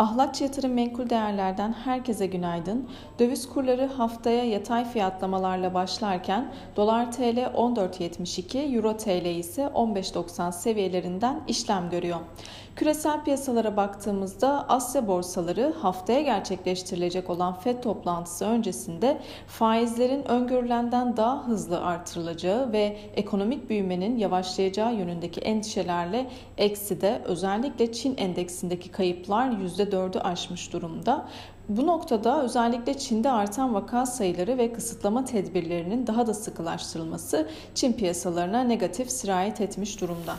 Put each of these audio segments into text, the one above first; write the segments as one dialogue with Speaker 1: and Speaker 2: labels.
Speaker 1: Ahlatçı Yatırım Menkul Değerler'den herkese günaydın. Döviz kurları haftaya yatay fiyatlamalarla başlarken dolar TL 14.72, euro TL ise 15.90 seviyelerinden işlem görüyor. Küresel piyasalara baktığımızda Asya borsaları haftaya gerçekleştirilecek olan FED toplantısı öncesinde faizlerin öngörülenden daha hızlı artırılacağı ve ekonomik büyümenin yavaşlayacağı yönündeki endişelerle eksi de özellikle Çin endeksindeki kayıplar %4'ü aşmış durumda. Bu noktada özellikle Çin'de artan vaka sayıları ve kısıtlama tedbirlerinin daha da sıkılaştırılması Çin piyasalarına negatif sirayet etmiş durumda.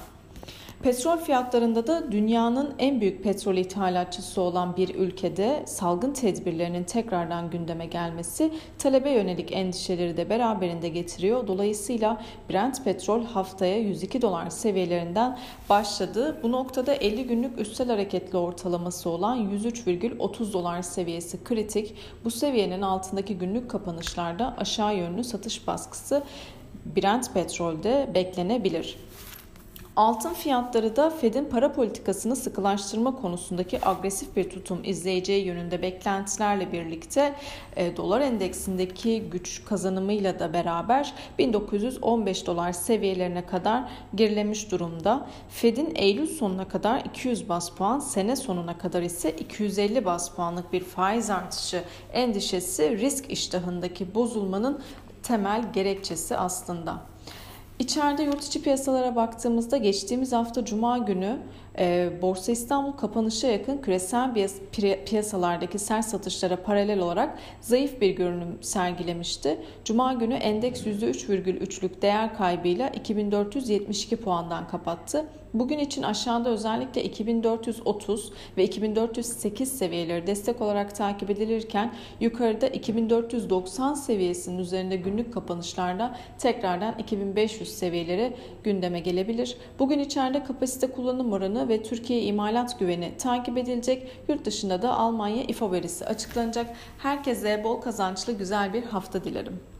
Speaker 1: Petrol fiyatlarında da dünyanın en büyük petrol ithalatçısı olan bir ülkede salgın tedbirlerinin tekrardan gündeme gelmesi talebe yönelik endişeleri de beraberinde getiriyor. Dolayısıyla Brent petrol haftaya 102 dolar seviyelerinden başladı. Bu noktada 50 günlük üstel hareketli ortalaması olan 103,30 dolar seviyesi kritik. Bu seviyenin altındaki günlük kapanışlarda aşağı yönlü satış baskısı Brent petrolde beklenebilir. Altın fiyatları da Fed'in para politikasını sıkılaştırma konusundaki agresif bir tutum izleyeceği yönünde beklentilerle birlikte e, dolar endeksindeki güç kazanımıyla da beraber 1915 dolar seviyelerine kadar gerilemiş durumda. Fed'in Eylül sonuna kadar 200 bas puan, sene sonuna kadar ise 250 bas puanlık bir faiz artışı endişesi risk iştahındaki bozulmanın temel gerekçesi aslında. İçeride yurt içi piyasalara baktığımızda geçtiğimiz hafta Cuma günü e, Borsa İstanbul kapanışa yakın küresel piyasalardaki sert satışlara paralel olarak zayıf bir görünüm sergilemişti. Cuma günü endeks %3,3'lük değer kaybıyla 2472 puandan kapattı. Bugün için aşağıda özellikle 2430 ve 2408 seviyeleri destek olarak takip edilirken yukarıda 2490 seviyesinin üzerinde günlük kapanışlarda tekrardan 2500 seviyeleri gündeme gelebilir. Bugün içeride kapasite kullanım oranı ve Türkiye imalat güveni takip edilecek. Yurt dışında da Almanya İFO verisi açıklanacak. Herkese bol kazançlı güzel bir hafta dilerim.